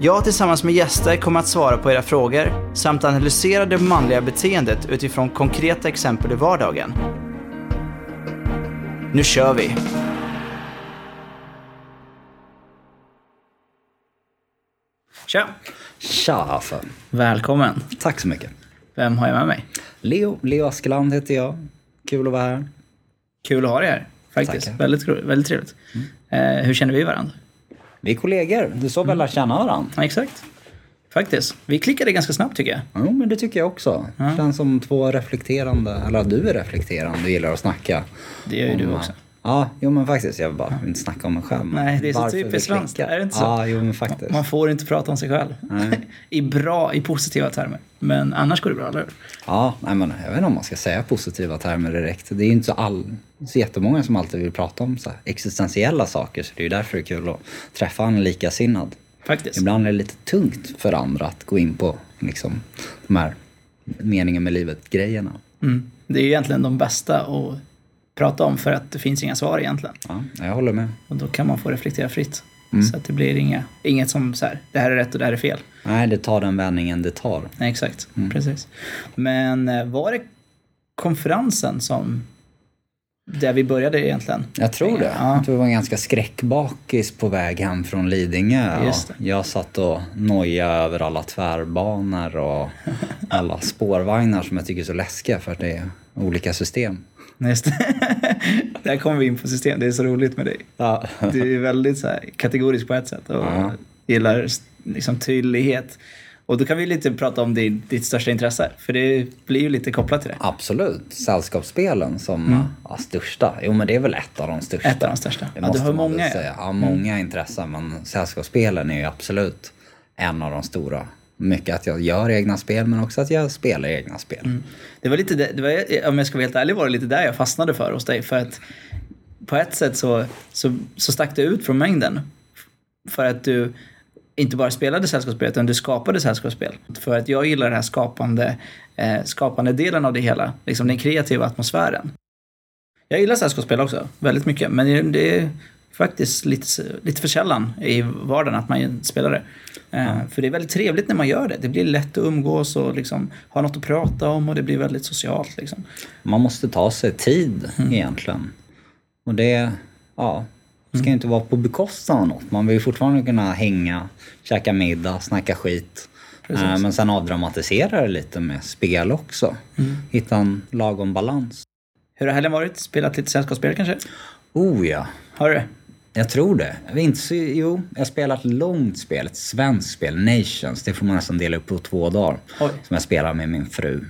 Jag tillsammans med gäster kommer att svara på era frågor samt analysera det manliga beteendet utifrån konkreta exempel i vardagen. Nu kör vi! Tja! Tja Hasse. Välkommen! Tack så mycket. Vem har jag med mig? Leo, Leo Askeland heter jag. Kul att vara här. Kul att ha dig här, faktiskt. Tackar. Väldigt, väldigt trevligt. Eh, hur känner vi varandra? Vi är kollegor. Du så väl lära känna varandra? Ja, exakt. Faktiskt. Vi klickade ganska snabbt tycker jag. Jo, men det tycker jag också. Känns som två reflekterande, eller du är reflekterande och gillar att snacka. Det gör ju du om, också. Ja, jo men faktiskt. Jag vill bara inte snacka om mig själv. Nej, det är så typiskt svenskt. Är det inte så? Ja, jo men faktiskt. Man får inte prata om sig själv. I bra, i positiva termer. Men annars går det bra, eller hur? Ja, nej, men jag vet inte om man ska säga positiva termer direkt. Det är ju inte så, all, så jättemånga som alltid vill prata om så existentiella saker. Så det är ju därför det är kul att träffa en likasinnad. Faktiskt. Ibland är det lite tungt för andra att gå in på liksom, de här meningen med livet-grejerna. Mm. Det är ju egentligen de bästa att prata om för att det finns inga svar egentligen. Ja, jag håller med. Och då kan man få reflektera fritt. Så att det blir inga, inget som så här, det här är rätt och det här är fel. Nej, det tar den vändningen det tar. Nej, exakt. Precis. Men eh, var det konferensen som... Där vi började egentligen? Jag tror det. Ja. Jag tror det var ganska skräckbakis på väg hem från Lidingö. Jag satt och nojade över alla tvärbanor och alla spårvagnar som jag tycker är så läskiga för att det är olika system. Just det. Där kommer vi in på system. Det är så roligt med dig. Ja. Du är väldigt så här, kategorisk på ett sätt och Ja. gillar liksom, tydlighet. Och då kan vi lite prata om din, ditt största intresse. För det blir ju lite kopplat till det. Absolut. Sällskapsspelen som ja, största. Jo, men det är väl ett av de största. Ett av de största. Det Ja, du har många. säga. Ja, många intressen. Men sällskapsspelen är ju absolut en av de stora. Mycket att jag gör egna spel, men också att jag spelar egna spel. Mm. Det var lite, det, det var, om jag ska vara helt ärlig var det lite där jag fastnade för hos dig. För att på ett sätt så, så, så stack du ut från mängden. För att du inte bara spelade sällskapsspel utan du skapade sällskapsspel. För att jag gillar den här skapande, eh, skapande delen av det hela. Liksom den kreativa atmosfären. Jag gillar sällskapsspel också, väldigt mycket. Men det är faktiskt lite, lite för sällan i vardagen att man spelar det. Eh, För det är väldigt trevligt när man gör det. Det blir lätt att umgås och liksom ha något att prata om och det blir väldigt socialt. Liksom. Man måste ta sig tid Mm. egentligen. Och det, ja, det Mm. ska ju inte vara på bekostnad av något. Man vill ju fortfarande kunna hänga, käka middag, snacka skit. Eh, Men sen avdramatisera det lite med spel också. Mm. Hitta en lagom balans. Hur har helgen varit? Spelat lite sällskapsspel kanske? Oh ja, Har du? Jag tror det. Jag inte, så, jo, jag har spelat ett långt spel, ett svenskt spel, Nations. Det får man nästan dela upp på två dagar. Oj. Som jag spelar med min fru.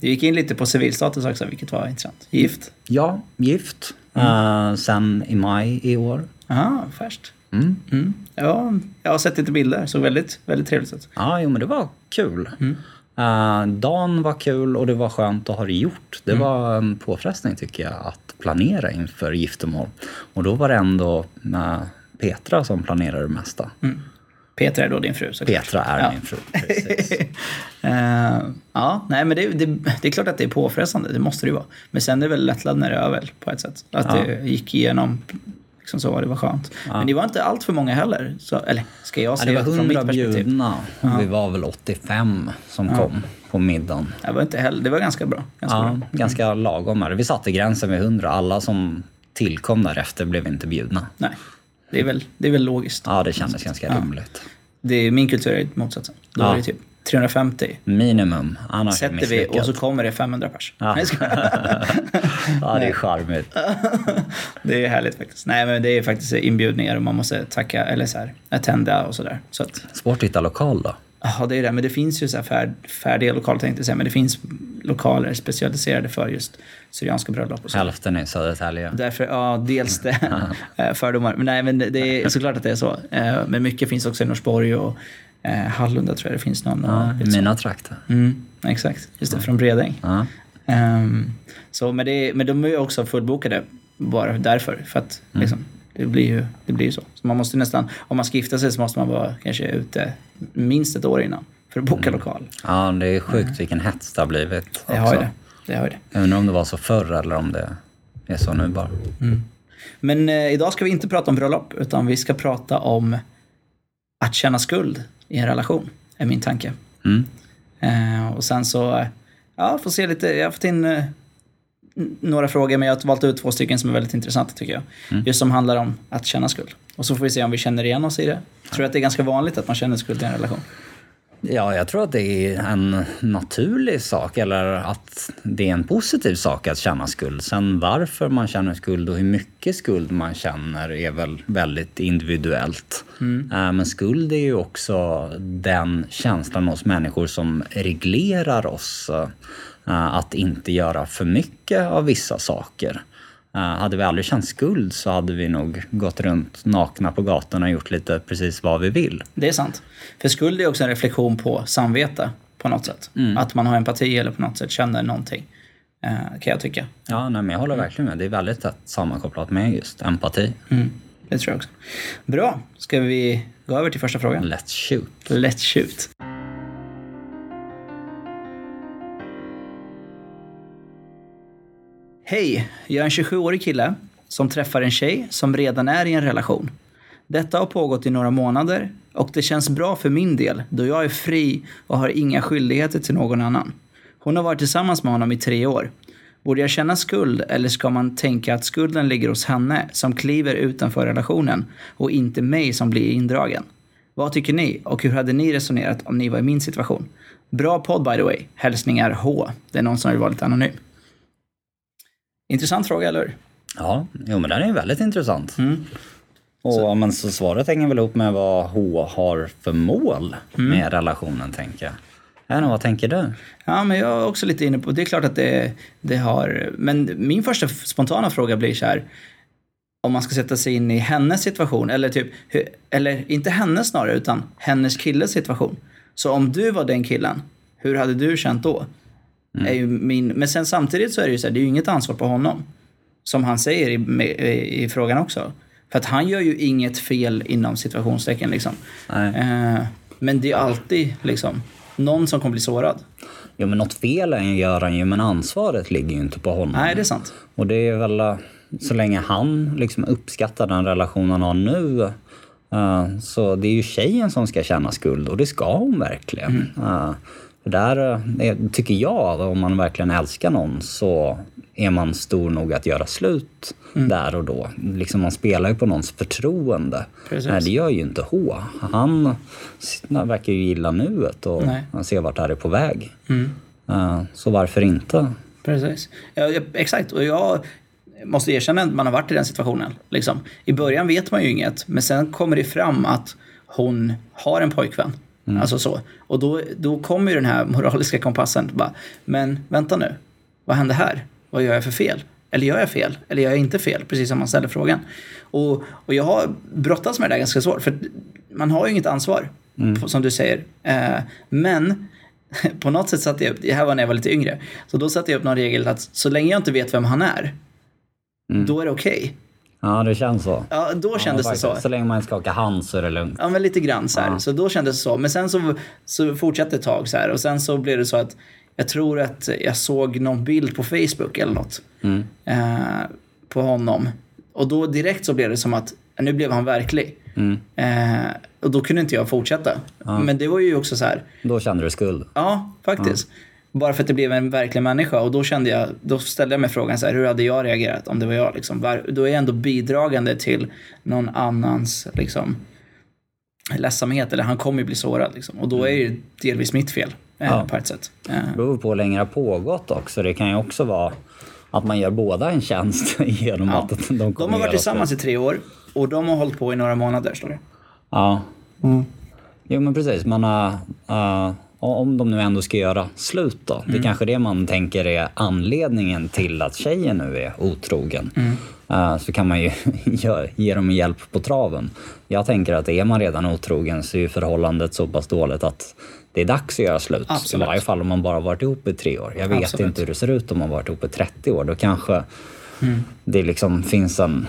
Du gick in lite på civilstatus också, vilket var intressant. Gift? Ja, gift. Eh, sen i maj i år. Aha, färskt. Mm. Mm. Ja, jag har sett lite bilder. Såg väldigt, väldigt trevligt ut. Ja, jo men det var kul. Eh, dagen var kul och det var skönt att ha det gjort. Det var en påfrestning tycker jag att planera inför giftermål. Och då var det ändå eh, Petra som planerade det mesta. Petra är då din fru såklart. Petra är Ja. min fru. Precis. Eh, ja, nej men det, det, det är klart att det är påfrestande, det måste det ju vara. Men sen är det väl lättnad när det är över på ett sätt. Att Ja. det gick igenom liksom så, det var skönt. Men det var inte allt för många heller. Så, eller ska jag Ja, säga det var från mitt hundra perspektiv. bjudna. Vi var väl 85 som kom på middagen. Det var, inte heller, det var ganska bra. Ganska Ja, bra. ganska lagom. här. Vi satte gränsen vid 100. Alla som tillkom därefter blev inte bjudna. Nej, det är väl, det är väl logiskt. Ja, det kändes ganska rimligt. Det är, min kultur är motsatsen. Då Ja. är det typ 350 Minimum, annars sätter vi och så kommer det 500 pers. Ja. Nej, skojar. Ja, det är charmigt. det är härligt faktiskt. Nej men det är faktiskt inbjudningar och man måste tacka eller så här, attenda och sådär. Så att, Svårt att hitta lokal då. Ja, det är det. Men det finns ju så här färd, färdiga lokaler tänkte jag säga. Men det finns lokaler specialiserade för just Syrianska bröllop och så. Hälften i Södertälje. Därför, ja, dels det. eh, fördomar. Men nej, men det- det är såklart att det är så. Eh, Men mycket finns också i Norsborg och eh, Hallunda tror jag det finns någon. Ja, i mina trakter. Mm, exakt, just det. Från Bredäng. Ja. Ehm, så, men, det, men de är ju också fullbokade bara därför. För att liksom, det, blir ju, det blir ju så. så man måste nästan, om man ska gifta sig så måste man vara kanske ute minst ett år innan för att boka lokal. ja, det är sjukt vilken hets det har blivit. Det har det. det, har det. Undrar om det var så förr eller om det är så nu bara. Men eh, idag ska vi inte prata om bröllop utan vi ska prata om att känna skuld i en relation. Är min tanke. Mm. Eh, och sen så, ja, får se lite. Jag har fått in eh, några frågor men jag har valt ut två stycken som är väldigt intressanta tycker jag. Just som handlar om att känna skuld. Och så får vi se om vi känner igen oss i det. Jag tror att det är ganska vanligt att man känner skuld i en relation. Ja, jag tror att det är en naturlig sak eller att det är en positiv sak att känna skuld. Sen varför man känner skuld och hur mycket skuld man känner är väl väldigt individuellt. Eh, Men skuld är ju också den känslan hos människor som reglerar oss eh, att inte göra för mycket av vissa saker. Eh, hade vi aldrig känt skuld så hade vi nog gått runt nakna på gatorna och gjort lite precis vad vi vill. Det är sant. För skuld är också en reflektion på samvete på något sätt. Att man har empati eller på något sätt känner någonting. Eh, kan jag tycka. Ja, nej, men jag håller verkligen med. Det är väldigt tätt sammankopplat med just empati. Mm, det tror jag också. Bra, ska vi gå över till första frågan? Let's shoot. Let's shoot. Hej, jag är en 27-årig kille som träffar en tjej som redan är i en relation. Detta har pågått i några månader och det känns bra för min del då jag är fri och har inga skyldigheter till någon annan. Hon har varit tillsammans med honom i tre år. Borde jag känna skuld eller ska man tänka att skulden ligger hos henne som kliver utanför relationen och inte mig som blir indragen? Vad tycker ni och hur hade ni resonerat om ni var i min situation? Bra podd by the way. Hälsningar H. Det är någon som vill vara lite anonym. Intressant fråga, eller? Ja, jo, men den är väldigt intressant. Mm. Och, men så svaret hänger väl ihop med vad H har för mål Mm. med relationen, tänker jag. Inte, vad tänker du? Ja, men jag är också lite inne på, det är klart att det, det har, men min första spontana fråga blir så här, om man ska sätta sig in i hennes situation, eller typ, eller inte hennes snarare, utan hennes killes situation. Så om du var den killen, hur hade du känt då? Är ju min, men sen samtidigt så är det ju så här, det är ju inget ansvar på honom. Som han säger i, i, i frågan också. För att han gör ju inget fel inom situationstecken liksom. Eh, men det är alltid liksom någon som kommer bli sårad. Jo, men något fel gör han ju, men ansvaret ligger ju inte på honom. Nej, det är sant. Och det är väl eh, så länge han liksom uppskattar den relation han har nu eh, så det är ju tjejen som ska känna skuld och det ska hon verkligen. Eh, för där eh, tycker jag, om man verkligen älskar någon så är man stor nog att göra slut där och då. Liksom man spelar ju på någons förtroende. Precis. Nej, det gör ju inte H. Han verkar ju gilla nuet och Nej. ser vart det här är på väg. Mm. Eh, så varför inte? Precis. Ja, ja, exakt. Och jag måste erkänna att man har varit i den situationen. Liksom. I början vet man ju inget, men sen kommer det fram att hon har en pojkvän. Alltså så. Och då, då kommer ju den här moraliska kompassen. Bara, men vänta nu, vad hände här? Vad gör jag för fel? Eller gör jag fel? Eller gör jag inte fel? Precis som man ställer frågan. Och, och jag har brottats med det där ganska svårt. För man har ju inget ansvar, på- som du säger. Eh, men på något sätt satte jag upp, det här var när jag var lite yngre, så då satte jag upp någon regel att så länge jag inte vet vem han är, då är det okej. Ja, det känns så. Ja, då kändes Ja, det så. Så länge man skakar hand så är det lugnt. Ja, men lite grann så här. Så då kändes det så. Men sen så, så fortsatte ett tag så här. Och sen så blev det så att jag tror att jag såg någon bild på Facebook eller något. Eh, på honom. Och då direkt så blev det som att nu blev han verklig. Eh, och då kunde inte jag fortsätta. Men det var ju också så här. Då kände du skuld. Ja, faktiskt. Bara för att det blev en verklig människa. Och då kände jag, då ställde jag mig frågan så här, hur hade jag reagerat om det var jag? Liksom? Var, då är jag ändå bidragande till någon annans liksom, ledsamhet. Eller han kommer ju bli sårad. Liksom. Och då är det ju delvis mitt fel eh, Ja. på ett sätt. Det beror på hur länge det har pågått också. Det kan ju också vara att man gör båda en tjänst genom Ja. att de kommer de har varit göra tillsammans i tre år och de har hållit på i några månader, står det. Ja. Jo men precis, man har, uh, om de nu ändå ska göra slut då. Det är kanske det man tänker är anledningen till att tjejen nu är otrogen. Uh, så kan man ju ge dem hjälp på traven. Jag tänker att är man redan otrogen så är ju förhållandet så pass dåligt att det är dags att göra slut. Absolut. I varje fall om man bara varit ihop i tre år. Jag vet Absolut. inte hur det ser ut om man varit ihop i 30 år. Då kanske det liksom finns en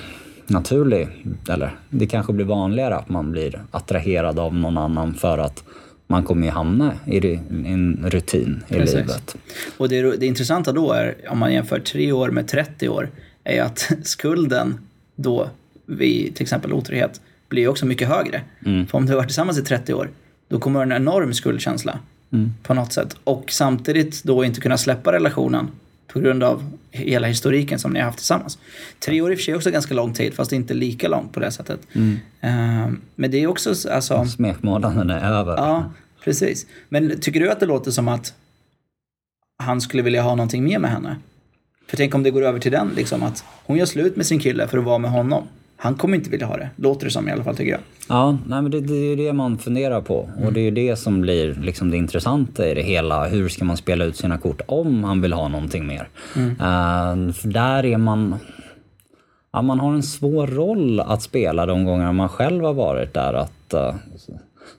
naturlig, eller det kanske blir vanligare att man blir attraherad av någon annan för att man kommer ju hamna i en rutin i Precis. livet. Och det, det intressanta då är, om man jämför tre år med 30 år, är att skulden då vid till exempel otrohet blir också mycket högre. För om du har varit tillsammans i 30 år, då kommer en enorm skuldkänsla på något sätt. Och samtidigt då inte kunna släppa relationen på grund av hela historiken som ni har haft tillsammans. Tre år i och för sig också ganska lång tid, fast inte lika långt på det sättet. Ehm, men det är också alltså... Smekmånaden är över. Ja, precis. Men tycker du att det låter som att han skulle vilja ha någonting mer med henne? För tänk om det går över till den, liksom att hon gör slut med sin kille för att vara med honom. Han kommer inte vilja ha det, låter det som i alla fall tycker jag. Ja, nej, men det, det är det man funderar på. Och det är det som blir liksom det intressanta i det hela. Hur ska man spela ut sina kort om han vill ha någonting mer? Eh, för där är man... Ja, man har en svår roll att spela de gånger man själv har varit där. Att, eh,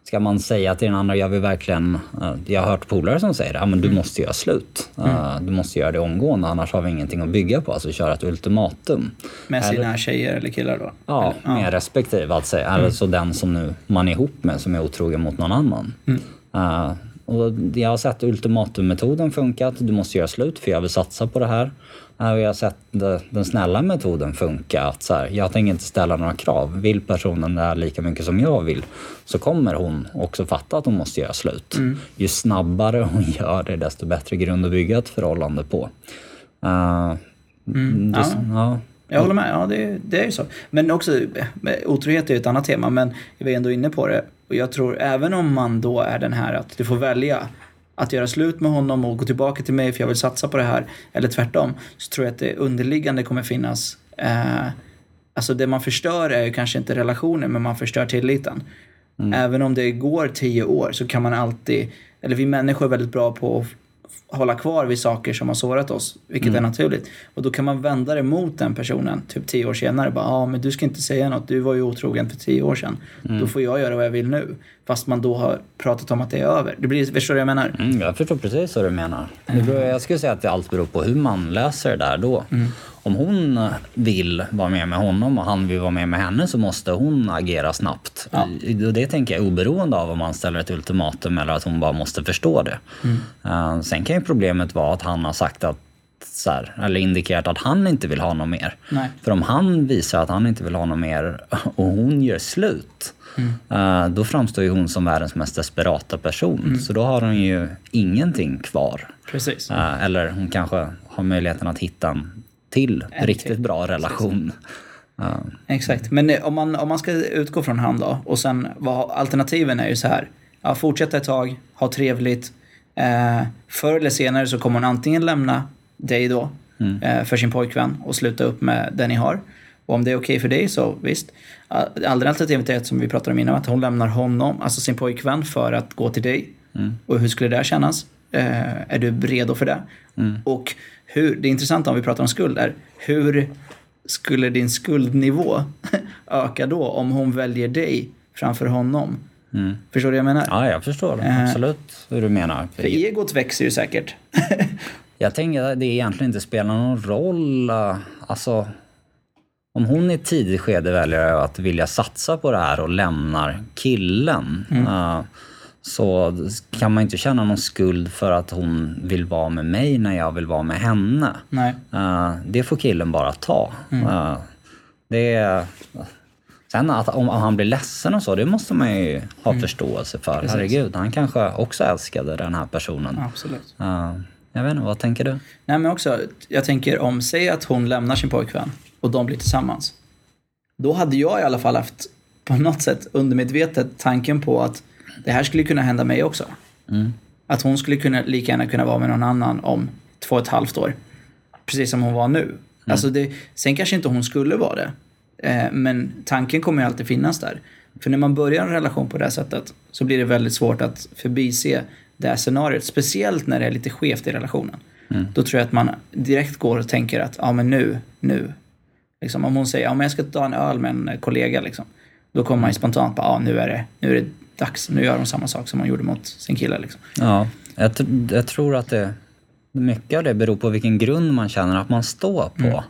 ska man säga till den andra, jag vill verkligen... eh, jag har hört polare som säger det, ja, men du måste göra slut. Eh, Du måste göra det omgående, annars har vi ingenting att bygga på. Alltså köra ett ultimatum. Med sina tjejer eller killar då. Ja, med respektive att säga. Alltså den som nu man är ihop med som är otrogen mot någon annan. Eh, och jag har sett ultimatummetoden funkat. Du måste göra slut för jag vill satsa på det här. Eh, och jag har sett de- den snälla metoden funka. Att så här, jag tänker inte ställa några krav. Vill personen det här lika mycket som jag vill så kommer hon också fatta att hon måste göra slut. Ju snabbare hon gör det desto bättre grund att bygga ett förhållande på. Eh, det, ja. Jag håller med, ja det, det är ju så. Men också, med otrohet är ju ett annat tema, men vi var ändå inne på det. Och jag tror även om man då är den här att du får välja att göra slut med honom och gå tillbaka till mig för jag vill satsa på det här, eller tvärtom, så tror jag att det underliggande kommer finnas eh, Alltså det man förstör är ju kanske inte relationen, men man förstör tilliten. Även om det går tio år så kan man alltid, eller vi människor är väldigt bra på att hålla kvar vid saker som har sårat oss, vilket är naturligt. Och då kan man vända det mot den personen, typ tio år senare. Bara, ja men du ska inte säga något, du var ju otrogen för tio år sedan. Då får jag göra vad jag vill nu. Fast man då har pratat om att det är över. Det blir, förstår du vad jag menar? Mm, jag förstår precis vad du menar. Det beror, jag skulle säga att det allt beror på hur man löser det där då. Om hon vill vara med med honom och han vill vara med med henne så måste hon agera snabbt. Och det tänker jag oberoende av om man ställer ett ultimatum eller att hon bara måste förstå det. Eh, sen kan ju problemet vara att han har sagt att så här, eller indikerat att han inte vill ha något mer. Nej. För om han visar att han inte vill ha något mer och hon gör slut, eh, då framstår ju hon som världens mest desperata person. Så då har hon ju ingenting kvar. Precis. Eh, eller hon kanske har möjligheten att hitta en till En riktigt till. bra relation. Eh, Exakt. Men om man, om man ska utgå från han då och sen vad alternativen är ju så här. Ja, fortsätta ett tag, ha trevligt. Eh, förr eller senare så kommer hon antingen lämna dig då eh, för sin pojkvän och sluta upp med den ni har. Och om det är okej för dig så visst. Andra alternativet är som vi pratade om innan, att hon lämnar honom, alltså sin pojkvän, för att gå till dig. Och hur skulle det kännas? Eh, är du redo för det? Och hur, det intressanta om vi pratar om skuld är, hur skulle din skuldnivå öka då om hon väljer dig framför honom? Förstår du vad jag menar? ja, jag förstår Eh. absolut hur du menar. För egot växer ju säkert. Jag tänker att det egentligen inte spelar någon roll. eh, Alltså, om hon i ett tidigt skede väljer att vilja satsa på det här och lämnar killen eh, så kan man inte känna någon skuld för att hon vill vara med mig när jag vill vara med henne. Nej. Eh, det får killen bara ta. Eh, det är... Sen att om, han blir ledsen och så, det måste man ju ha förståelse för. Herregud, han kanske också älskade den här personen. Absolut. Eh, jag vet inte, vad tänker du? Nej men också, jag tänker om, säg att hon lämnar sin pojkvän och de blir tillsammans. Då hade jag i alla fall haft på något sätt undermedvetet tanken på att det här skulle kunna hända mig också. Att hon skulle kunna, lika gärna kunna vara med någon annan om två och ett halvt år. Precis som hon var nu. Alltså det, sen kanske inte hon skulle vara det. Eh, men tanken kommer ju alltid finnas där. För när man börjar en relation på det här sättet så blir det väldigt svårt att förbise det här scenariot. Speciellt när det är lite skevt i relationen. Då tror jag att man direkt går och tänker att ja men nu, nu. Liksom, om hon säger ja men jag ska ta en öl med en kollega liksom. Då kommer man ju spontant på ja nu är det, nu är det dags. Nu gör hon samma sak som hon gjorde mot sin kille liksom. Ja, jag, jag tror att det, mycket av det beror på vilken grund man känner att man står på.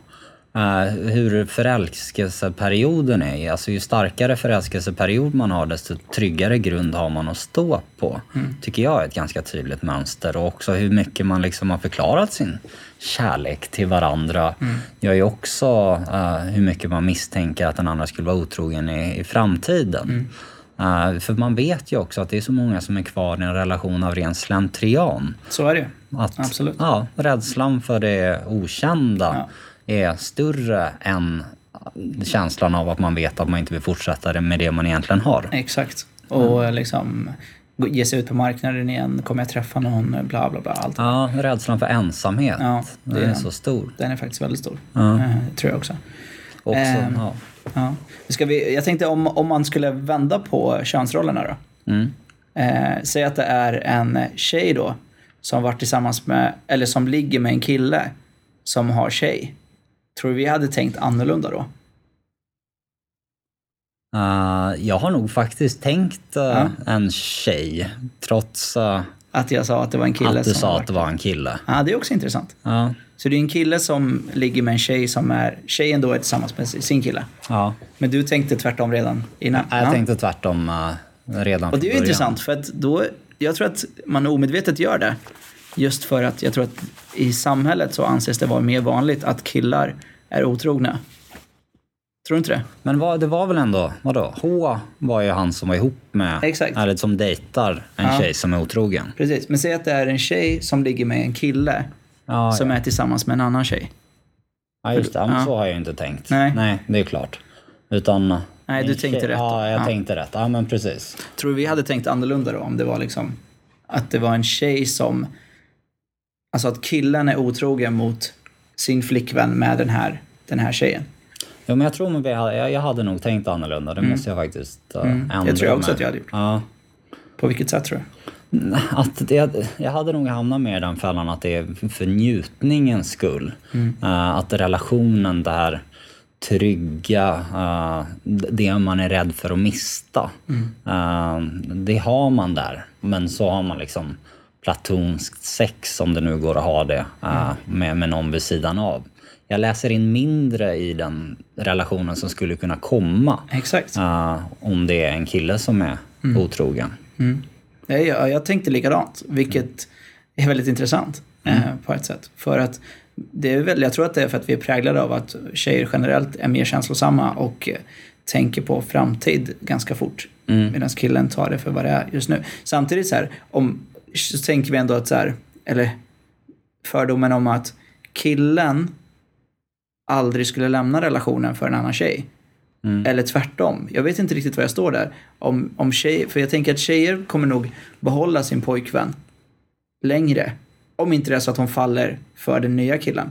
Eh, hur förälskelseperioden är. Alltså ju starkare förälskelseperiod man har desto tryggare grund har man att stå på. Tycker jag är ett ganska tydligt mönster. Och också hur mycket man liksom har förklarat sin kärlek till varandra gör ju också eh, hur mycket man misstänker att den andra skulle vara otrogen i, i framtiden. Eh, för man vet ju också att det är så många som är kvar i en relation av ren slentrian. Så är det ju. Att, Absolut. Ja, rädslan för det okända är större än känslan av att man vet att man inte vill fortsätta med det man egentligen har. Exakt. Och liksom gå- ge sig ut på marknaden igen. Kommer jag träffa någon? Bla bla bla. Allt. Ja, rädslan för ensamhet. Ja, det är är så stor. Den är faktiskt väldigt stor. Ja. Eh, tror jag också. Också, Ehm. ja. Ja. Ska vi, jag tänkte om, om man skulle vända på könsrollerna då. Mm. Eh, säg att det är en tjej då som varit tillsammans med, eller som ligger med en kille som har tjej. Tror du vi hade tänkt annorlunda då? Eh, jag har nog faktiskt tänkt eh, Ja. en tjej, trots eh, Att jag sa att det var en kille att du sa att det var en kille. Ja, det är också intressant. Ja, Så det är en kille som ligger med en tjej som är, tjejen då är tillsammans med sin kille. ja. Men du tänkte tvärtom redan innan? Jag Ja. tänkte tvärtom redan Och det är ju intressant för att då, jag tror att man omedvetet gör det. Just för att jag tror att i samhället så anses det vara mer vanligt att killar är otrogna. Tror du inte det? Men vad, det var väl ändå, vadå? H var ju han som var ihop med, Exakt. eller som dejtar en Ja. tjej som är otrogen. Precis. Men säg att det är en tjej som ligger med en kille Ja, som ja. är tillsammans med en annan tjej. ja just det. Ja, men Ja. så har jag inte tänkt. Nej. Nej, det är klart. Utan... Nej, du tänkte tjej- rätt då. Ja, jag Ja. tänkte rätt. Ja, men precis. Tror du vi hade tänkt annorlunda då om det var liksom att det var en tjej som, alltså att killen är otrogen mot sin flickvän med den här, den här tjejen. Jo, men jag tror att jag, jag hade nog tänkt annorlunda. Det måste jag faktiskt uh, ändra Mm. Det tror jag också mig. att jag hade gjort. Ja. På vilket sätt tror du? Att det, jag hade nog hamnat mer i den fällan att det är för njutningens skull. Mm. Eh, att relationen där trygga, eh, det man är rädd för att mista. Mm. Eh, det har man där. Men så har man liksom platonskt sex, om det nu går att ha det, eh, Mm. med, med någon vid sidan av. Jag läser in mindre i den relationen som skulle kunna komma. Exakt. eh, om det är en kille som är Mm. otrogen. Jag, jag, jag tänkte likadant, vilket är väldigt intressant eh, på ett sätt. För att det är väl, jag tror att det är för att vi är präglade av att tjejer generellt är mer känslosamma och eh, tänker på framtid ganska fort. Medan killen tar det för vad det är just nu. Samtidigt så här, om, så tänker vi ändå att så här, eller fördomen om att killen aldrig skulle lämna relationen för en annan tjej. Eller tvärtom. Jag vet inte riktigt var jag står där. Om, om tjej, för jag tänker att tjejer kommer nog behålla sin pojkvän längre. Om inte det är så att hon faller för den nya killen.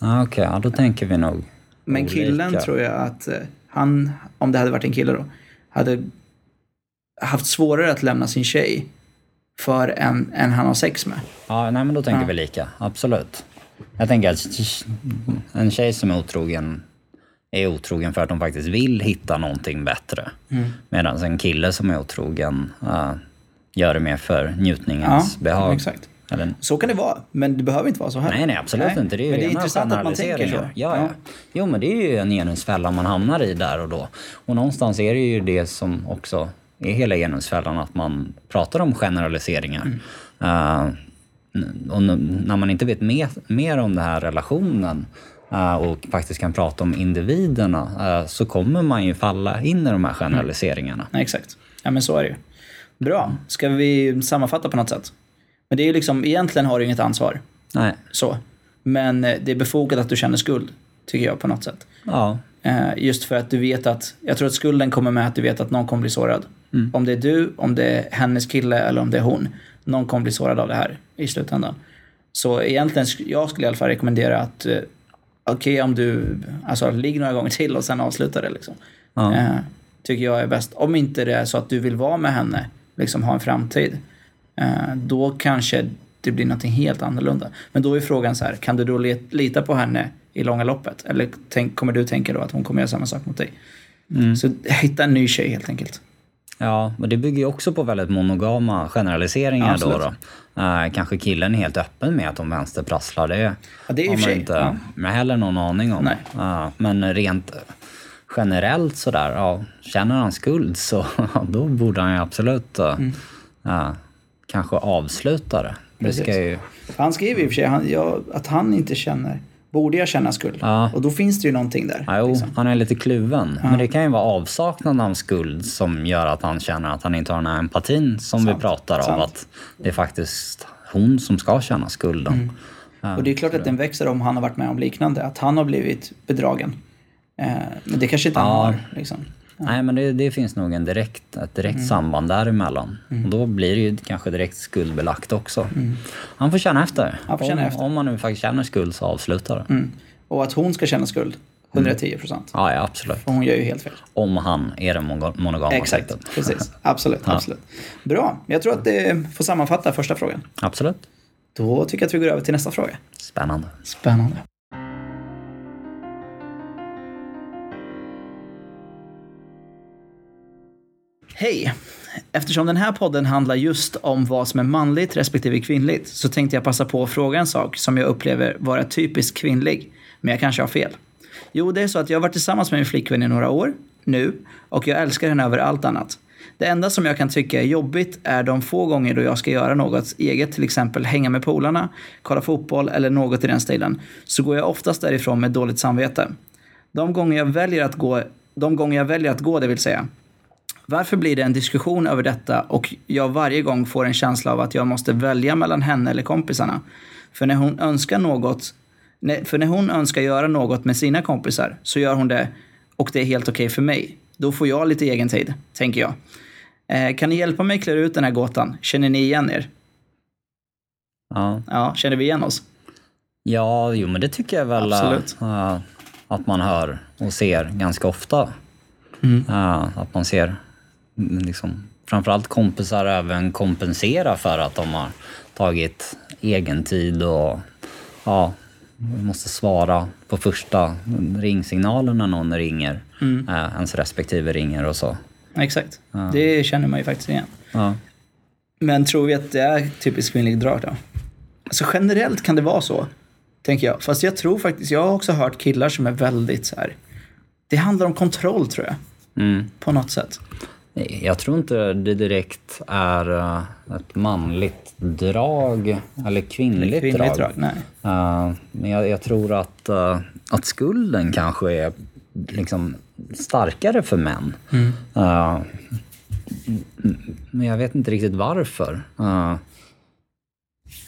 Ah, Okej, ja, då tänker vi nog Men olika. killen tror jag att eh, han, om det hade varit en kille då, hade haft svårare att lämna sin tjej för en, en han har sex med. Ja, nej men då tänker Ja. vi lika. Absolut. Jag tänker att en tjej som är otrogen är otrogen för att de faktiskt vill hitta någonting bättre. Mm. Medan en kille som är otrogen uh, gör det mer för njutningens behag. exakt. Eller, Så kan det vara, men det behöver inte vara så här. nej, nej, absolut Nej, inte. Det är ju men det är intressant att man tänker så. generaliseringar. Ja, ja. Jo, men det är ju en genusfälla man hamnar i där och då. Och någonstans är det ju det som också är hela genusfällan, att man pratar om generaliseringar. Mm. Eh, och när man inte vet mer, mer om den här relationen eh, och faktiskt kan prata om individerna eh, så kommer man ju falla in i de här generaliseringarna. Nej, exakt. Ja, men så är det ju. Bra. Ska vi sammanfatta på något sätt? Men det är ju liksom, egentligen har du inget ansvar. Nej, Så. Men det är befogat att du känner skuld, tycker jag på något sätt. ja, Just för att du vet att, jag tror att skulden kommer med att du vet att någon kommer bli sårad. Om det är du, om det är hennes kille eller om det är hon. Någon kommer bli sårad av det här i slutändan. Så egentligen, jag skulle i alla fall rekommendera att, eh, okej om du, alltså ligg några gånger till och sen avsluta det liksom. Ja. Eh, tycker jag är bäst. Om inte det är så att du vill vara med henne, liksom ha en framtid. Eh, då kanske det blir något helt annorlunda. Men då är frågan så här, kan du då lita på henne i långa loppet? Eller tänk, kommer du tänka då att hon kommer göra samma sak mot dig? Mm. Så hitta en ny tjej helt enkelt. Ja, men det bygger ju också på väldigt monogama generaliseringar ja, då. då. Uh, kanske killen är helt öppen med att de vänsterprasslar. Det, ja, det är har man inte ja. heller någon aning om. Uh, men rent generellt sådär, ja, känner han skuld så då borde han ju absolut uh, mm. kanske avsluta det. det ska ju... Han skriver i och för sig han, ja, att han inte känner Borde jag känna skuld? Ja. Och då finns det ju någonting där. Ja, jo, liksom. han är lite kluven. Ja. Men det kan ju vara avsaknaden av skuld som gör att han känner att han inte har den här empatin som Sant. vi pratar om. Att det är faktiskt hon som ska känna skulden. Mm. Ja, och det är klart att den växer om han har varit med om liknande. Att han har blivit bedragen. Eh, men det kanske inte han har. Liksom. Nej, men det, det, finns nog en direkt, ett direkt mm. samband däremellan. Mm. Och då blir det ju kanske direkt skuldbelagt också. Mm. Han får känna efter. Han får känna om, efter. om man nu faktiskt känner skuld så avslutar det. Mm. Och att hon ska känna skuld, 110 procent. Ja, ja, absolut. För hon gör ju helt fel. Om han är den monogama Exakt, precis. Absolut, ja. absolut. Bra. Jag tror att det får sammanfatta första frågan. Absolut. Då tycker jag att vi går över till nästa fråga. Spännande. Spännande. Hej! Eftersom den här podden handlar just om vad som är manligt respektive kvinnligt så tänkte jag passa på att fråga en sak som jag upplever vara typiskt kvinnlig. Men jag kanske har fel. Jo, det är så att jag har varit tillsammans med min flickvän i några år nu och jag älskar henne över allt annat. Det enda som jag kan tycka är jobbigt är de få gånger då jag ska göra något eget, till exempel hänga med polarna, kolla fotboll eller något i den stilen, så går jag oftast därifrån med dåligt samvete. De gånger jag väljer att gå, de gånger jag väljer att gå, det vill säga, varför blir det en diskussion över detta och jag varje gång får en känsla av att jag måste välja mellan henne eller kompisarna? För när hon önskar något, för när hon önskar göra något med sina kompisar så gör hon det och det är helt okej okay för mig. Då får jag lite egen tid, tänker jag. Eh, kan ni hjälpa mig klara ut den här gåtan? Känner ni igen er? Ja. Ja, känner vi igen oss? Ja, jo men det tycker jag väl Absolut. Uh, att man hör och ser ganska ofta. Mm. Att man ser liksom, framförallt kompisar även kompensera för att de har tagit egen tid och ja, måste svara på första ringsignalen när någon ringer. Mm. Äh, ens respektive ringer och så. Exakt. Ja. Det känner man ju faktiskt igen. Ja. Men tror vi att det är typiskt kvinnligt drag då? Alltså generellt kan det vara så, tänker jag. Fast jag tror faktiskt, jag har också hört killar som är väldigt så här. Det handlar om kontroll tror jag. Mm. På något sätt. Jag tror inte det direkt är eh, ett manligt drag eller kvinnligt, kvinnligt drag. drag nej. Uh, men jag, jag, tror att, uh, att skulden kanske är liksom starkare för män. Mm. Uh, men jag vet inte riktigt varför.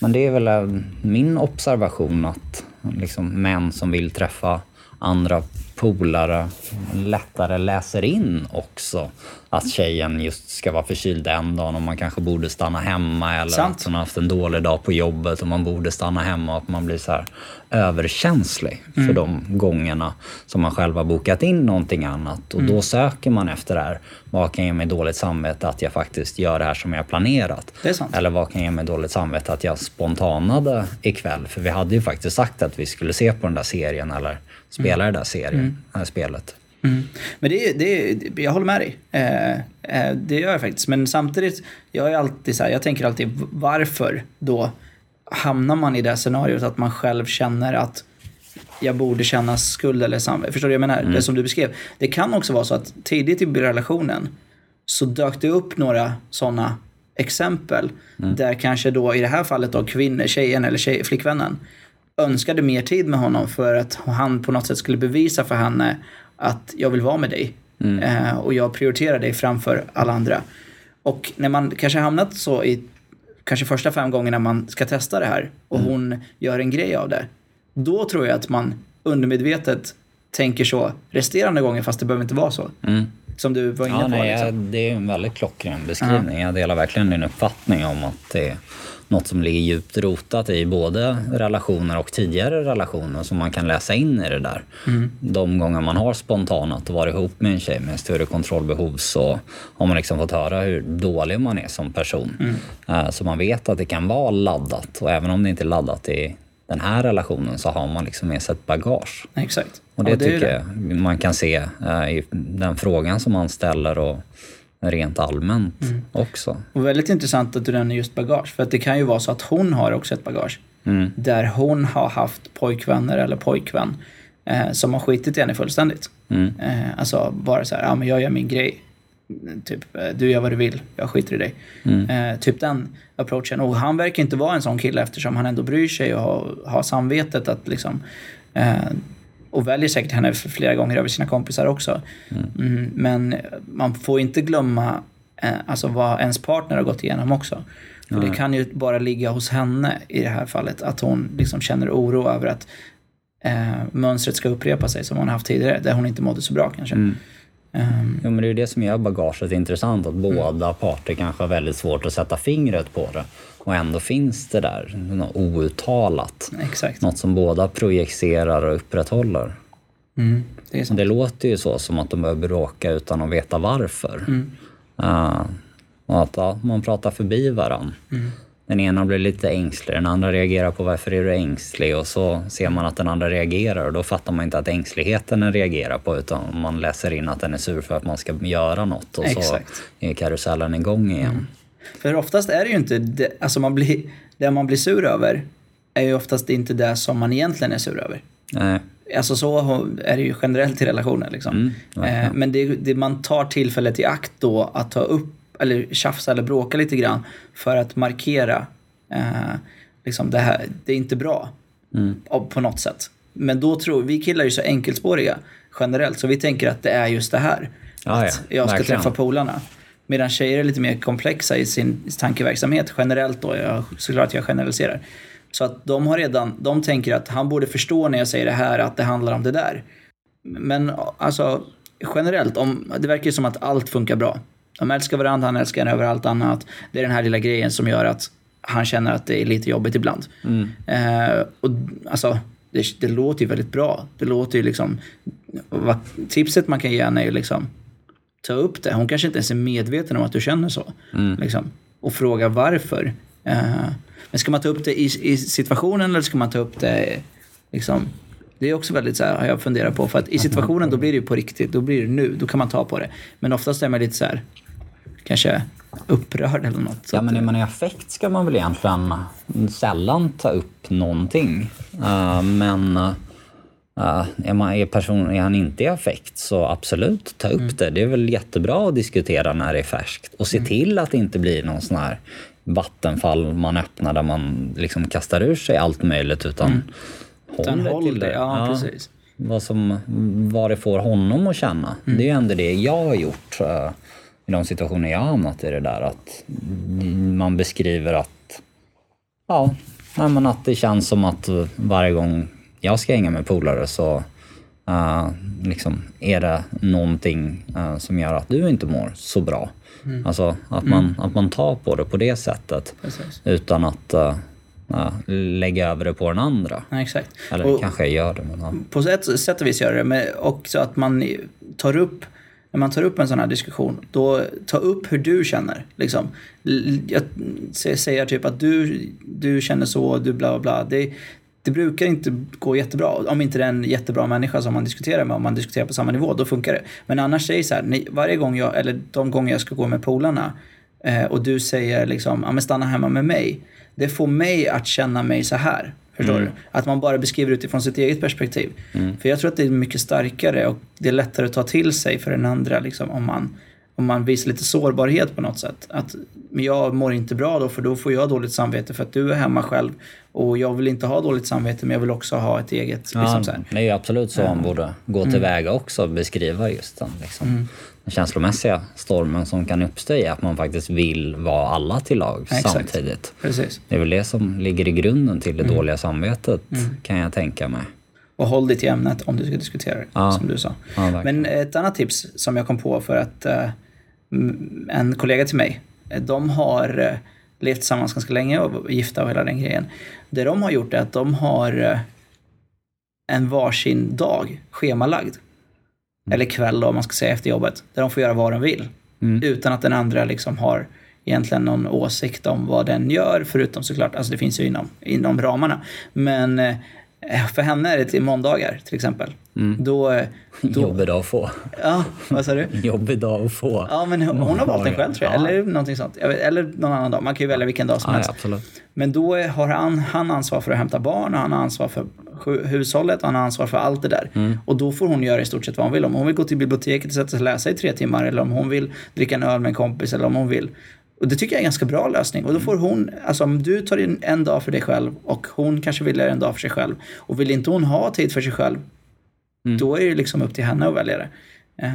men det är väl min observation att liksom, män som vill träffa andra polare lättare läser in också att tjejen just ska vara förkyld en dag och man kanske borde stanna hemma eller Sant. att hon har haft en dålig dag på jobbet och man borde stanna hemma och att man blir så här överkänslig mm. för de gångerna som man själv har bokat in någonting annat och mm. då söker man efter det här. Vad kan ge mig dåligt samvete att jag faktiskt gör det här som jag planerat? Eller vad kan ge mig dåligt samvete att jag spontanade ikväll? För vi hade ju faktiskt sagt att vi skulle se på den där serien eller spela mm. det där serien, mm. det här spelet. Mm. Men det, det, jag håller med dig. Eh, eh, det gör jag faktiskt. Men samtidigt, jag är alltid så här, jag tänker alltid varför då hamnar man i det scenariot att man själv känner att jag borde känna skuld eller samvete. Förstår du? Jag menar, mm. det som du beskrev. Det kan också vara så att tidigt i relationen så dök det upp några sådana exempel mm. där kanske då i det här fallet då kvinnor, tjejen eller tjej, flickvännen önskade mer tid med honom för att han på något sätt skulle bevisa för henne att jag vill vara med dig. Mm. Eh, och jag prioriterar dig framför alla andra. Och när man kanske hamnat så i kanske första fem gångerna man ska testa det här och mm. hon gör en grej av det. Då tror jag att man undermedvetet tänker så resterande gånger fast det behöver inte vara så. Mm. Som du var inne Ja, på. nej, liksom. det är en väldigt klockren beskrivning. Jag delar verkligen din uppfattning om att det är något som ligger djupt rotat i både relationer och tidigare relationer som man kan läsa in i det där. De gånger man har spontanat och varit ihop med en tjej med större kontrollbehov så har man liksom fått höra hur dålig man är som person. Eh, Så man vet att det kan vara laddat och även om det inte är laddat i den här relationen så har man liksom med sig ett bagage. Exakt. Och det, Ja, ju tycker det. jag man kan se eh, i den frågan som man ställer och rent allmänt Mm. också. Och väldigt intressant att du nämner just bagage. För att det kan ju vara så att hon har också ett bagage. Mm. Där hon har haft pojkvänner eller pojkvän eh, som har skitit i henne fullständigt. Mm. Eh, alltså bara så här, ja men jag gör min grej. Typ, eh, du gör vad du vill, jag skiter i dig. Mm. Eh, typ den approachen. Och han verkar inte vara en sån kille eftersom han ändå bryr sig och har, har samvetet att liksom eh, och väljer säkert henne flera gånger över sina kompisar också. Mm, men man får inte glömma eh, alltså vad ens partner har gått igenom också. För det kan ju bara ligga hos henne i det här fallet. Att hon liksom känner oro över att eh, mönstret ska upprepa sig som hon har haft tidigare. Där hon inte mådde så bra kanske. Ehm, Jo, men det är ju det som gör bagaget intressant, att Mm. båda parter kanske har väldigt svårt att sätta fingret på det. Och ändå finns det där, något outtalat. exakt. Något som båda projicerar och upprätthåller. Mm, det det låter ju så som att de börjar bråka utan att veta varför. Mm. Eh, och att ja, man pratar förbi varann. Mm. Den ena blir lite ängslig, den andra reagerar på varför är du ängslig och så ser man att den andra reagerar och då fattar man inte att ängsligheten den reagerar på utan man läser in att den är sur för att man ska göra något och Exakt. så är karusellen igång igen. För oftast är det ju inte det, alltså man blir, det man blir sur över är ju oftast inte det som man egentligen är sur över. Nej, Alltså så är det ju generellt i relationer. Liksom. Mm, eh, men det, det man tar tillfället i akt då att ta upp eller tjafsa eller bråka lite grann för att markera eh, liksom det här, det är inte bra Mm. på något sätt. Men då tror vi killar är ju så enkelspåriga generellt så vi tänker att det är just det här. Ja, att ja, jag ska verkligen. träffa polarna. Medan tjejer är lite mer komplexa i sin tankeverksamhet generellt då. Jag, såklart jag generaliserar. Så att de har redan, de tänker att han borde förstå när jag säger det här att det handlar om det där. Men alltså generellt, om, det verkar ju som att allt funkar bra. De älskar varandra, han älskar henne över allt annat. Det är den här lilla grejen som gör att han känner att det är lite jobbigt ibland. Eh, och alltså, det, det låter ju väldigt bra. Det låter ju liksom... Vad, tipset man kan ge henne är ju liksom ta upp det. Hon kanske inte ens är medveten om att du känner så. Liksom, och fråga varför. Eh, men ska man ta upp det i, i situationen eller ska man ta upp det liksom... Det är också väldigt så här, har jag funderat på. För att i situationen då blir det ju på riktigt. Då blir det nu. Då kan man ta på det. Men oftast är man lite så här, kanske upprörd eller något. Ja, men är man i affekt ska man väl egentligen sällan ta upp någonting. Eh, men eh, är, man, är, person, är han inte i affekt så absolut, ta upp Mm. det. Det är väl jättebra att diskutera när det är färskt. Och se Mm. till att det inte blir någon sån här vattenfall man öppnar där man liksom kastar ur sig allt möjligt utan Utan håll, håll till det. det. Ja, precis. Vad, som, vad det får honom att känna. Mm. Det är ju ändå det jag har gjort eh, i de situationer jag har hamnat i det där. Att man beskriver att, ja, nej, men att det känns som att varje gång jag ska hänga med polare så eh, liksom, är det någonting eh, som gör att du inte mår så bra. Mm. Alltså att man, att man tar på det på det sättet Precis. utan att eh, eh, lägga över det på den andra. Ja, exakt. Eller Och- kanske jag gör det. Men, ja. på ett sätt och vis gör det, men också att man tar upp när man tar upp en sån här diskussion, då ta upp hur du känner. Liksom. Jag säger typ att du, du känner så, du bla bla bla. Det, det brukar inte gå jättebra. Om inte det är en jättebra människa som man diskuterar med, om man diskuterar på samma nivå, då funkar det. Men annars säger så här, varje gång jag, eller de gånger jag ska gå med polarna eh, och du säger liksom, ja men stanna hemma med mig. Det får mig att känna mig så här. Förstår du? Att man bara beskriver utifrån sitt eget perspektiv. För jag tror att det är mycket starkare och det är lättare att ta till sig för den andra liksom, om, man, om man visar lite sårbarhet på något sätt. Att jag mår inte bra då för då får jag dåligt samvete för att du är hemma själv och jag vill inte ha dåligt samvete men jag vill också ha ett eget. Liksom, Ja, det är ju absolut så man borde gå tillväga också, beskriva just den, liksom, den känslomässiga stormen som kan uppstå i att man faktiskt vill vara alla till lag Exakt. samtidigt. Precis. Det är väl det som ligger i grunden till det dåliga samvetet kan jag tänka mig. Och håll dig till ämnet om du ska diskutera det, Ja. som du sa. Ja. Men ett annat tips som jag kom på för att m- en kollega till mig, eh, de har eh, levt tillsammans ganska länge och gifta och hela den grejen. Det de har gjort är att de har eh, en varsin dag schemalagd. Eller kväll då, om man ska säga efter jobbet. Där de får göra vad de vill. Mm. Utan att den andra liksom har egentligen någon åsikt om vad den gör. Förutom såklart, alltså det finns ju inom, inom ramarna. Men eh, för henne är det till måndagar till exempel. Då, eh, då, Jobbig dag att få. ja, vad sa du? Jobbig dag att få. Ja, men hon, hon har valt den själv tror jag. Ja. Eller någonting sånt. Eller någon annan dag. Man kan ju välja vilken dag som Ja, helst. ja, absolut. Men då har han, han ansvar för att hämta barn och han har ansvar för hu- hushållet och han har ansvar för allt det där. Mm. Och då får hon göra i stort sett vad hon vill. Om hon vill gå till biblioteket och sätta sig och läsa i tre timmar eller om hon vill dricka en öl med en kompis eller om hon vill. Och det tycker jag är en ganska bra lösning. Och då får hon, alltså om du tar in en dag för dig själv och hon kanske vill en dag för sig själv. Och vill inte hon ha tid för sig själv, Mm. då är det liksom upp till henne att välja det. Eh,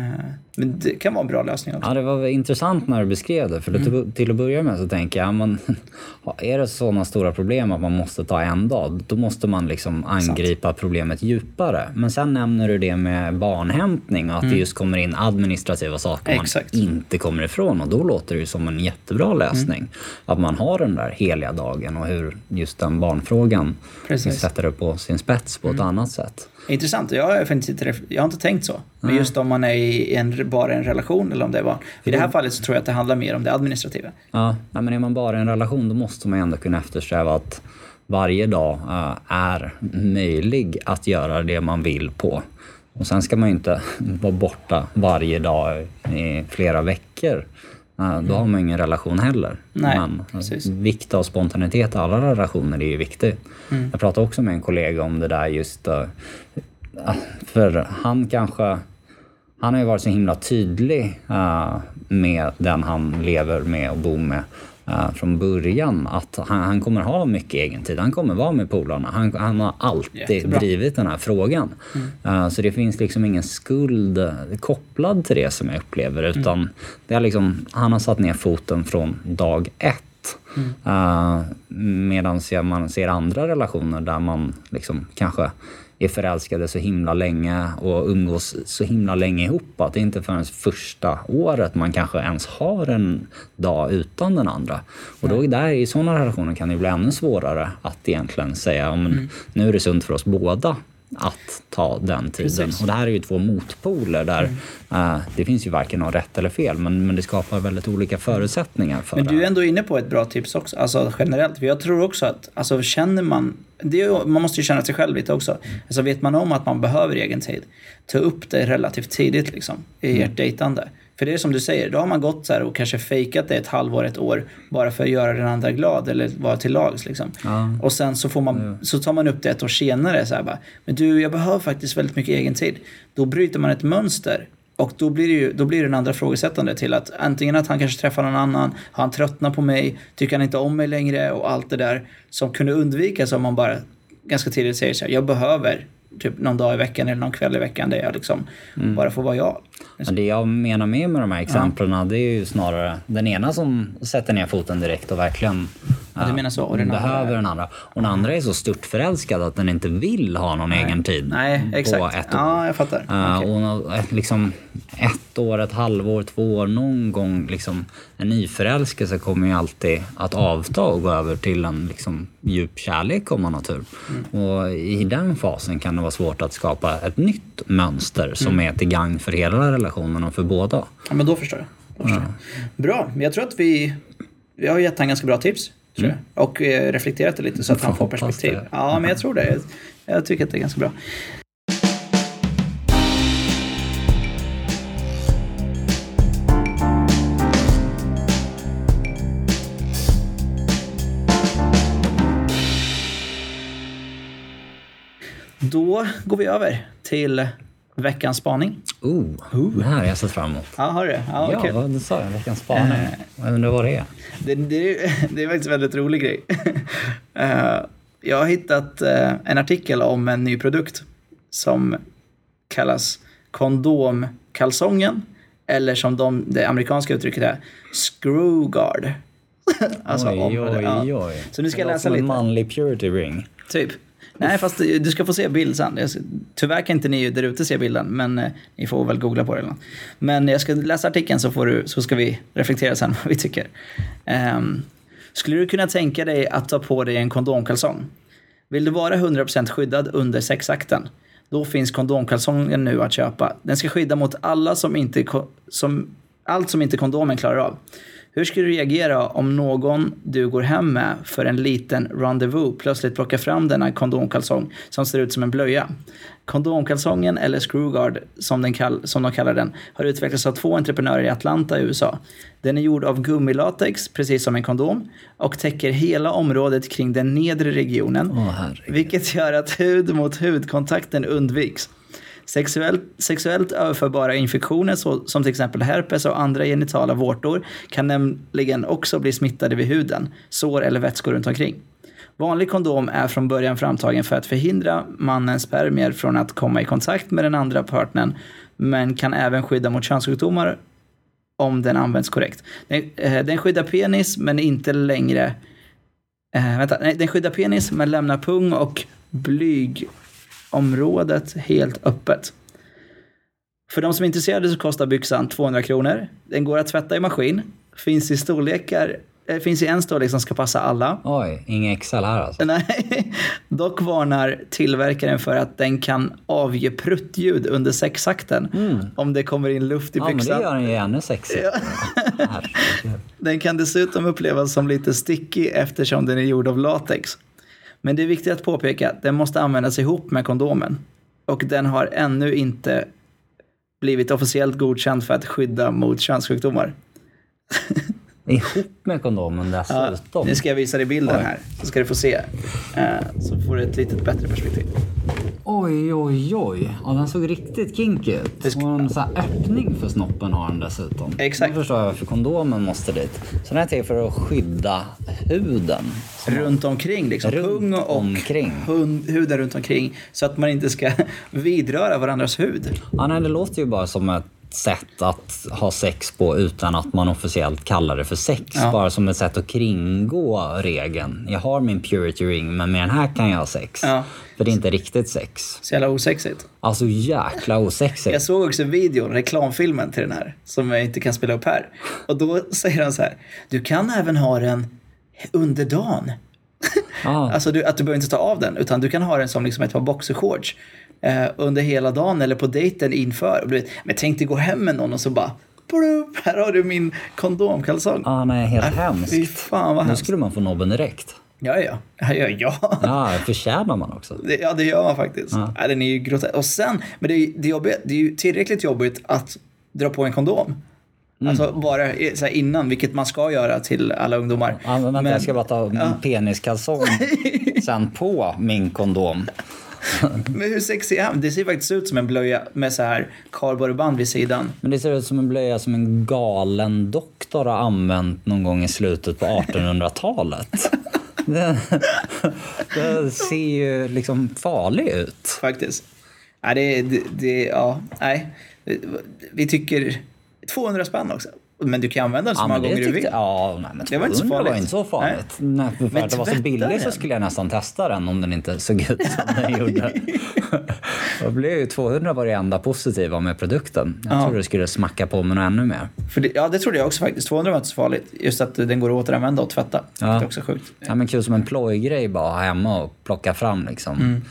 Men det kan vara en bra lösning också. Ja, det var intressant när du beskrev det. För till, till att börja med så tänker jag, men, är det sådana stora problem att man måste ta en dag, då måste man liksom angripa problemet djupare. Men sen nämner du det med barnhämtning och att det just kommer in administrativa saker man Exakt. inte kommer ifrån. Och då låter det ju som en jättebra lösning. Att man har den där heliga dagen och hur just den barnfrågan Precis. sätter det på sin spets på ett annat sätt. Intressant. Jag har, inte, jag har inte tänkt så. Men just om man är i en, bara en relation eller om det var... I det här fallet så tror jag att det handlar mer om det administrativa. Ja, men är man bara i en relation då måste man ändå kunna eftersträva att varje dag eh, är möjlig att göra det man vill på. Och sen ska man ju inte vara borta varje dag i flera veckor. Eh, Då har man ingen relation heller. Nej, Men precis. vikt av spontanitet i alla relationer är ju viktigt. Mm. Jag pratade också med en kollega om det där just eh, för han kanske han har ju varit så himla tydlig eh, med den han lever med och bor med eh, från början. Att han, han kommer ha mycket egen tid. Han kommer vara med polarna. Han, han har alltid Jättebra. drivit den här frågan. Eh, så det finns liksom ingen skuld eh, kopplad till det som jag upplever. Utan det är liksom, han har satt ner foten från dag ett. Uh, Medan man ser andra relationer där man liksom kanske är förälskade så himla länge och umgås så himla länge ihop att det inte förrän första året man kanske ens har en dag utan den andra. Och då där i sådana relationer kan det bli ännu svårare att egentligen säga ja, men nu är det sunt för oss båda att ta den tiden. Precis. Och det här är ju två motpoler där eh, det finns ju varken något rätt eller fel men, men det skapar väldigt olika förutsättningar för Men du är ändå inne på ett bra tips också, alltså generellt. För jag tror också att, alltså känner man, det man måste ju känna sig själv lite också. Alltså vet man om att man behöver egen tid, ta upp det relativt tidigt liksom i ert dejtande. För det är som du säger, då har man gått så här och kanske fejkat det ett halvår, ett år bara för att göra den andra glad eller vara till lags liksom. Ja. Och sen så, får man, så tar man upp det ett år senare så här bara, men du jag behöver faktiskt väldigt mycket egen tid. Då bryter man ett mönster och då blir det ju då blir det en andra frågesättande till att antingen att han kanske träffar någon annan, har han tröttnat på mig, tycker han inte om mig längre och allt det där som kunde undvikas om man bara ganska tidigt säger så här, jag behöver typ någon dag i veckan eller någon kväll i veckan där jag liksom bara får vara jag. Men det jag menar med med de här exemplen det är ju snarare den ena som sätter ner foten direkt och verkligen Ja, du menar så, och den den andra- behöver den andra. Och den andra är så stört förälskad att den inte vill ha någon egen tid Nej, på exakt. ett år. Ja, jag fattar. Uh, Okej. och nå- ett- liksom ett år, ett halvår, två år, någon gång liksom en nyförälskelse kommer ju alltid att avta och gå över till en liksom djup kärlek om man har tur. Mm. Och i den fasen kan det vara svårt att skapa ett nytt mönster som Mm. är till gagn för hela relationen och för båda. Ja, men då förstår jag. Då förstår jag. Bra, men jag tror att vi, vi har gett han ganska bra tips. Tror jag. Och eh, reflekterat det lite så att han får perspektiv. det. Ja, men jag tror det. Jag, jag tycker att det är ganska bra. Då går vi över till veckans spaning. Oh, det här har jag sett fram emot. Ja, har du det? Ja, Ja, vad du sa jag, veckans spaning. Eh. Jag undrar vad det är. Det, det, det är faktiskt en väldigt rolig grej. Eh, jag har hittat eh, en artikel om en ny produkt som kallas kondomkalsongen. Eller som de, det amerikanska uttrycket är, screwguard. alltså, oj, om- oj, ja. oj. Så nu ska jag Det läsa som en lite. manlig purity ring. Typ. Nej, fast du ska få se bild sen. Tyvärr kan inte ni där ute se bilden, men eh, ni får väl googla på det. eller något. Men jag ska läsa artikeln så, får du, så ska vi reflektera sen vad vi tycker. Um, skulle du kunna tänka dig att ta på dig en kondomkalsong? Vill du vara 100% skyddad under sexakten? Då finns kondomkalsongen nu att köpa. Den ska skydda mot alla som inte, som, allt som inte kondomen klarar av. Hur skulle du reagera om någon du går hem med för en liten rendezvous plötsligt plockar fram denna kondomkalsong som ser ut som en blöja? Kondomkalsongen, eller screwguard som, den kall, som de kallar den, har utvecklats av två entreprenörer i Atlanta i USA. Den är gjord av gummilatex, precis som en kondom, och täcker hela området kring den nedre regionen. Herregud. vilket gör att hud mot hudkontakten undviks. Sexuellt, sexuellt överförbara infektioner så, som till exempel herpes och andra genitala vårtor kan nämligen också bli smittade vid huden, sår eller vätskor runt omkring. Vanlig kondom är från början framtagen för att förhindra mannens spermier från att komma i kontakt med den andra partnern men kan även skydda mot könssjukdomar om den används korrekt. Den, eh, den skyddar penis men inte längre Eh, vänta, nej, den skyddar penis men lämnar pung och blyg blygområdet helt öppet. För de som är intresserade så kostar byxan 200 kronor. Den går att tvätta i maskin. Finns i storlekar, eh, finns i en storlek som ska passa alla. Oj, ingen XL här alltså. Nej, dock varnar tillverkaren för att den kan avge pruttljud under sexakten om det kommer in luft i Ja, men det byxan. gör den ju ännu sexigare. Den kan dessutom upplevas som lite sticky eftersom den är gjord av latex. Men det är viktigt att påpeka att den måste användas ihop med kondomen. Och den har ännu inte blivit officiellt godkänd för att skydda mot könssjukdomar. Ihop med kondomen Ja, dessutom. nu ska jag visa dig bilden här, så ska du få se. Eh, Så får du ett lite bättre perspektiv. Oj, oj, oj. Ja, den såg riktigt kinky ut. Och en sån här öppning för snoppen har den dessutom. Exakt. Nu förstår jag varför kondomen måste dit. Så den är till för att skydda huden. Runt omkring, liksom. Runt pung och omkring. Hund, huden runt omkring. Så att man inte ska vidröra varandras hud. Ja, nej, det låter ju bara som ett sätt att ha sex på utan att man officiellt kallar det för sex. Ja. Bara som ett sätt att kringgå regeln. Jag har min purity ring men med den här kan jag ha sex. Ja. För det är inte riktigt sex. Så jävla osexigt. Alltså jäkla osexigt. Jag såg också videon, reklamfilmen till den här, som jag inte kan spela upp här. Och då säger han så här, du kan även ha den under dagen. Ja. Alltså du, att du behöver inte ta av den, utan du kan ha den som liksom ett par boxershorts eh, under hela dagen eller på dejten inför. Och du vet, men tänk dig gå hem med någon och så bara, plupp, här har du min kondomkalsong. Ja, nej, helt Nej, hemskt. Fy fan vad Nu hemskt. skulle man få nobben direkt. Ja, ja. Ja, ja. ja. Ja, förtjänar man också. Det, ja, det gör man faktiskt. Ja. den är ju grotesk. Och sen, men det är, det, är jobbigt, det är ju tillräckligt jobbigt att dra på en kondom. Alltså bara så innan, vilket man ska göra till alla ungdomar. Ja, men vänta, jag ska bara ta min Ja. peniskalsong sen på min kondom. Men hur sexig är han? Det ser faktiskt ut som en blöja med så här kardborreband vid sidan. Men det ser ut som en blöja som en galen doktor har använt någon gång i slutet på 1800-talet. Det, det ser ju liksom farlig ut. Faktiskt. Ja, det, det, det, ja, nej. Vi tycker 200 spänn också. Men du kan använda den så Ja, många gånger du vill. ja, nej, men Det var inte så 200 var farligt. inte så farligt. Nej. för Men att det var så billigt så skulle jag nästan testa den om den inte såg ut som den gjorde. Då blev ju 200 var det enda positiva med produkten. Jag Ja. trodde det skulle smacka på med något ännu mer. För det, ja, det trodde jag också faktiskt. 200 var inte så farligt. Just att den går att återanvända och tvätta. Det är också sjukt. Ja, men kul som en plojgrej bara hemma och plocka fram liksom. Mm.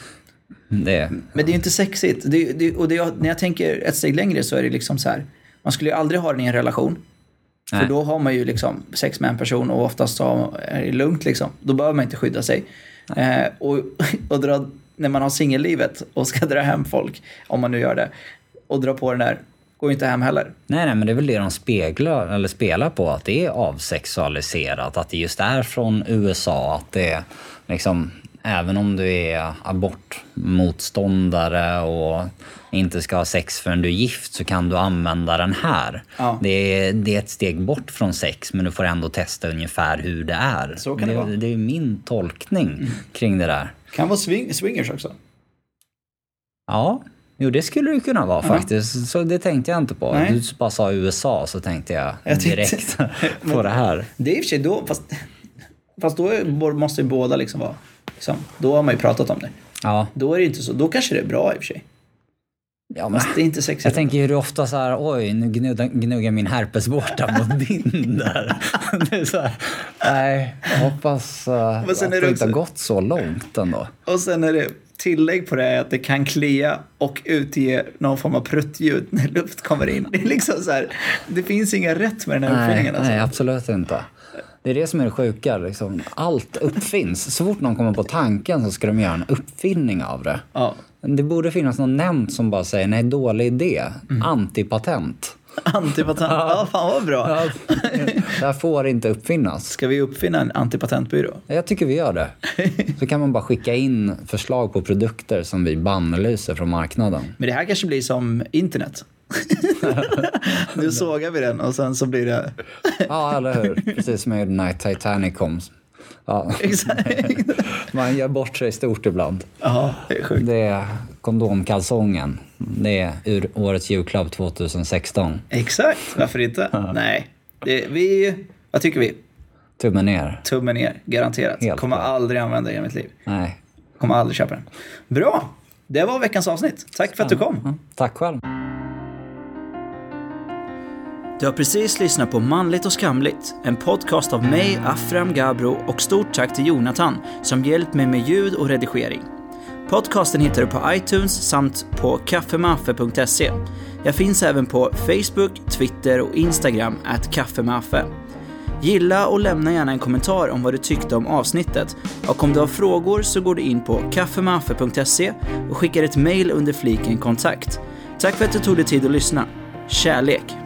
Det, Men det är ju inte sexigt. Det, det, och det, när jag tänker ett steg längre så är det liksom så här. Man skulle ju aldrig ha den i en relation. För Nej. då har man ju liksom sex med en person och oftast är det lugnt liksom. Då behöver man inte skydda sig. Eh, och och dra, när man har singellivet och ska dra hem folk, om man nu gör det, och dra på den där, går ju inte hem heller. nej, nej, men det är väl det de speglar, eller spelar på, att det är avsexualiserat. Att det just är från USA, att det är liksom, även om du är abortmotståndare och inte ska ha sex förrän du är gift så kan du använda den här. Ja. Det, är, det är ett steg bort från sex men du får ändå testa ungefär hur det är. Så kan det det, vara. det är min tolkning kring det där. Kan vara swing, swingers också. Ja, jo det skulle det kunna vara faktiskt. Så det tänkte jag inte på. Nej. Du bara sa USA så tänkte jag, Jag tänkte- direkt på det här. Det är i och för sig då, fast, fast då måste ju båda liksom vara, liksom, då har man ju pratat om det. Ja, Då är det inte så. Då kanske det är bra i och för sig. ja men Fast det är inte sexigt. jag tänker hur ofta så här, oj, nu gnuggar, gnuggar min herpesvårta mot din där. Det är så här, nej, jag hoppas uh, att det det inte har också- gått så långt ändå. Och sen är det tillägg på det är att det kan klia och utge någon form av pruttljud när luft kommer in. Det är liksom så här, det finns inga rätt med den här uppfinningen. Alltså. nej, absolut inte. Det är det som är det sjuka. Liksom. Allt uppfinns. Så fort någon kommer på tanken så ska de göra en uppfinning av det. Ja. Det borde finnas någon nämnd som bara säger nej, dålig idé. Mm. Antipatent. Antipatent. Ja, fan vad bra. Ja, det här får inte uppfinnas. Ska vi uppfinna en antipatentbyrå? Jag tycker vi gör det. Så kan man bara skicka in förslag på produkter som vi bannlyser från marknaden. Men det här kanske blir som internet. nu sågar vi den och sen så blir det... Ja, eller hur? Precis som jag gjorde när Titanic kom. Ja, man gör bort sig stort ibland. Ja, det är sjukt. Det är kondomkalsongen. Det är ur årets julklapp 2016. Exakt, varför inte? Nej. Det, vi, vad tycker vi? Tummen ner. Tummen ner, garanterat. Helt Kommer klart. aldrig använda det i mitt liv. Nej. Kommer aldrig köpa den. Bra! Det var veckans avsnitt. Tack för att du kom. Ja, tack själv. Du har precis lyssnat på Manligt och skamligt, en podcast av mig, Afram Gabro och stort tack till Jonathan som hjälpt mig med ljud och redigering. Podcasten hittar du på iTunes samt på kaffemaffe.se. Jag finns även på Facebook, Twitter och Instagram, at kaffemaffe. Gilla och lämna gärna en kommentar om vad du tyckte om avsnittet. Och om du har frågor så går du in på kaffemaffe.se och skickar ett mail under fliken kontakt. Tack för att du tog dig tid att lyssna. Kärlek!